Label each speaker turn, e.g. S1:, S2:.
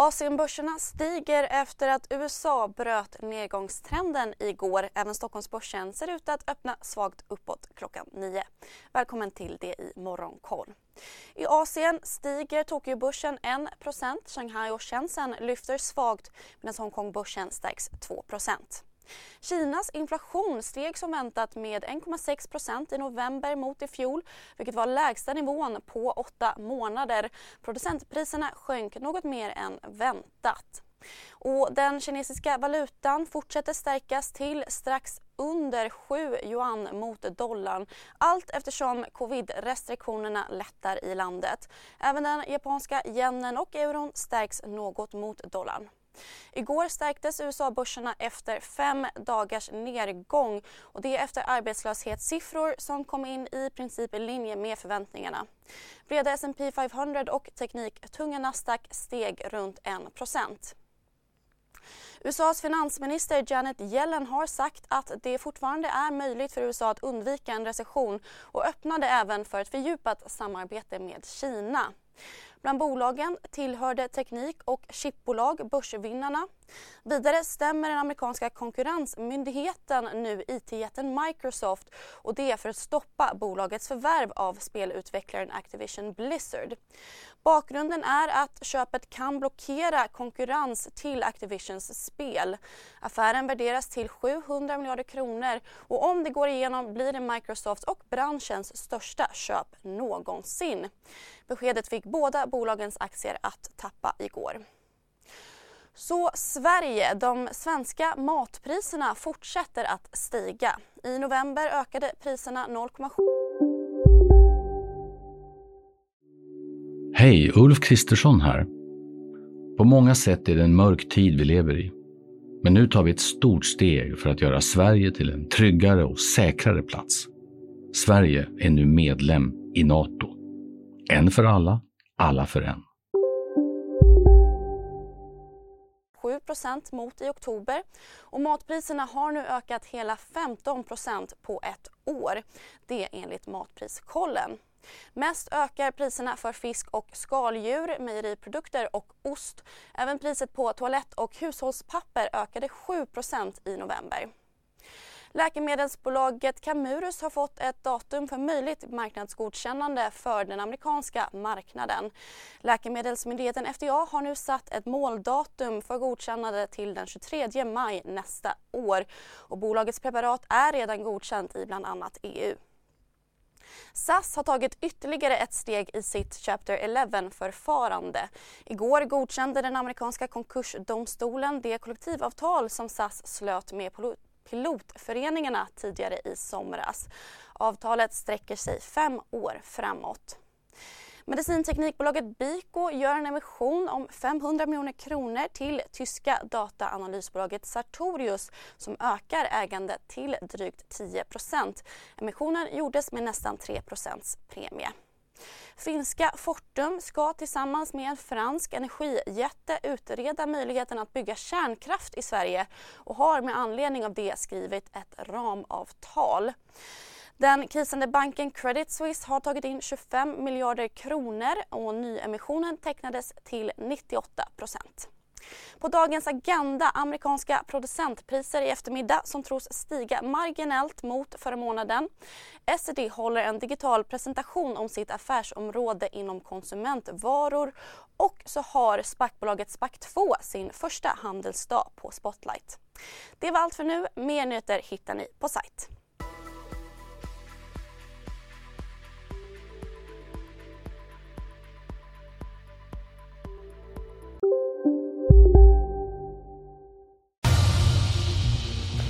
S1: Asienbörserna stiger efter att USA bröt nedgångstrenden igår. Även Stockholmsbörsen ser ut att öppna svagt uppåt klockan nio. Välkommen till det i Morgonkoll. I Asien stiger Tokyobörsen 1% Shanghai och Shenzhen lyfter svagt medan Hongkongbörsen stärks 2 Kinas inflation steg som väntat med 1,6% i november mot i fjol vilket var lägsta nivån på åtta månader. Producentpriserna sjönk något mer än väntat. Och den kinesiska valutan fortsätter stärkas till strax under 7 yuan mot dollarn allt eftersom covid-restriktionerna lättar i landet. Även den japanska yenen och euron stärks något mot dollarn. Igår stärktes USA-börserna efter fem dagars nedgång och det efter arbetslöshetssiffror som kom in i princip i linje med förväntningarna. Breda S&P 500 och tekniktunga Nasdaq steg runt 1 USAs finansminister Janet Yellen har sagt att det fortfarande är möjligt för USA att undvika en recession och öppnade även för ett fördjupat samarbete med Kina. Bland bolagen tillhörde teknik och chipbolag börsvinnarna. Vidare stämmer den amerikanska konkurrensmyndigheten nu IT-jätten Microsoft och det för att stoppa bolagets förvärv av spelutvecklaren Activision Blizzard. Bakgrunden är att köpet kan blockera konkurrens till Activisions spel. Affären värderas till 700 miljarder kronor och om det går igenom blir det Microsofts och branschens största köp någonsin. Beskedet fick båda bolagens aktier att tappa igår. Så Sverige, de svenska matpriserna fortsätter att stiga. I november ökade priserna 0,7
S2: Hej, Ulf Kristersson här. På många sätt är det en mörk tid vi lever i. Men nu tar vi ett stort steg för att göra Sverige till en tryggare och säkrare plats. Sverige är nu medlem i Nato. En för alla, alla för en.
S1: 7% mot i oktober och matpriserna har nu ökat hela 15% på ett år. Det enligt Matpriskollen. Mest ökar priserna för fisk och skaldjur, mejeriprodukter och ost. Även priset på toalett och hushållspapper ökade 7% i november. Läkemedelsbolaget Camurus har fått ett datum för möjligt marknadsgodkännande för den amerikanska marknaden. Läkemedelsmyndigheten FDA har nu satt ett måldatum för godkännande till den 23 maj nästa år och bolagets preparat är redan godkänt i bland annat EU. SAS har tagit ytterligare ett steg i sitt Chapter 11-förfarande. Igår godkände den amerikanska konkursdomstolen det kollektivavtal som SAS slöt med pilotföreningarna tidigare i somras. Avtalet sträcker sig fem år framåt. Medicinteknikbolaget Biko gör en emission om 500 miljoner kronor till tyska dataanalysbolaget Sartorius som ökar ägandet till drygt 10% Emissionen gjordes med nästan 3 premie. Finska Fortum ska tillsammans med en fransk energijätte utreda möjligheten att bygga kärnkraft i Sverige och har med anledning av det skrivit ett ramavtal. Den krisande banken Credit Suisse har tagit in 25 miljarder kronor och nyemissionen tecknades till 98 procent. På dagens agenda amerikanska producentpriser i eftermiddag som tros stiga marginellt mot förra månaden. SED håller en digital presentation om sitt affärsområde inom konsumentvaror och så har SPAC-bolaget SPAC2 sin första handelsdag på Spotlight. Det var allt för nu. Mer nyheter hittar ni på sajt.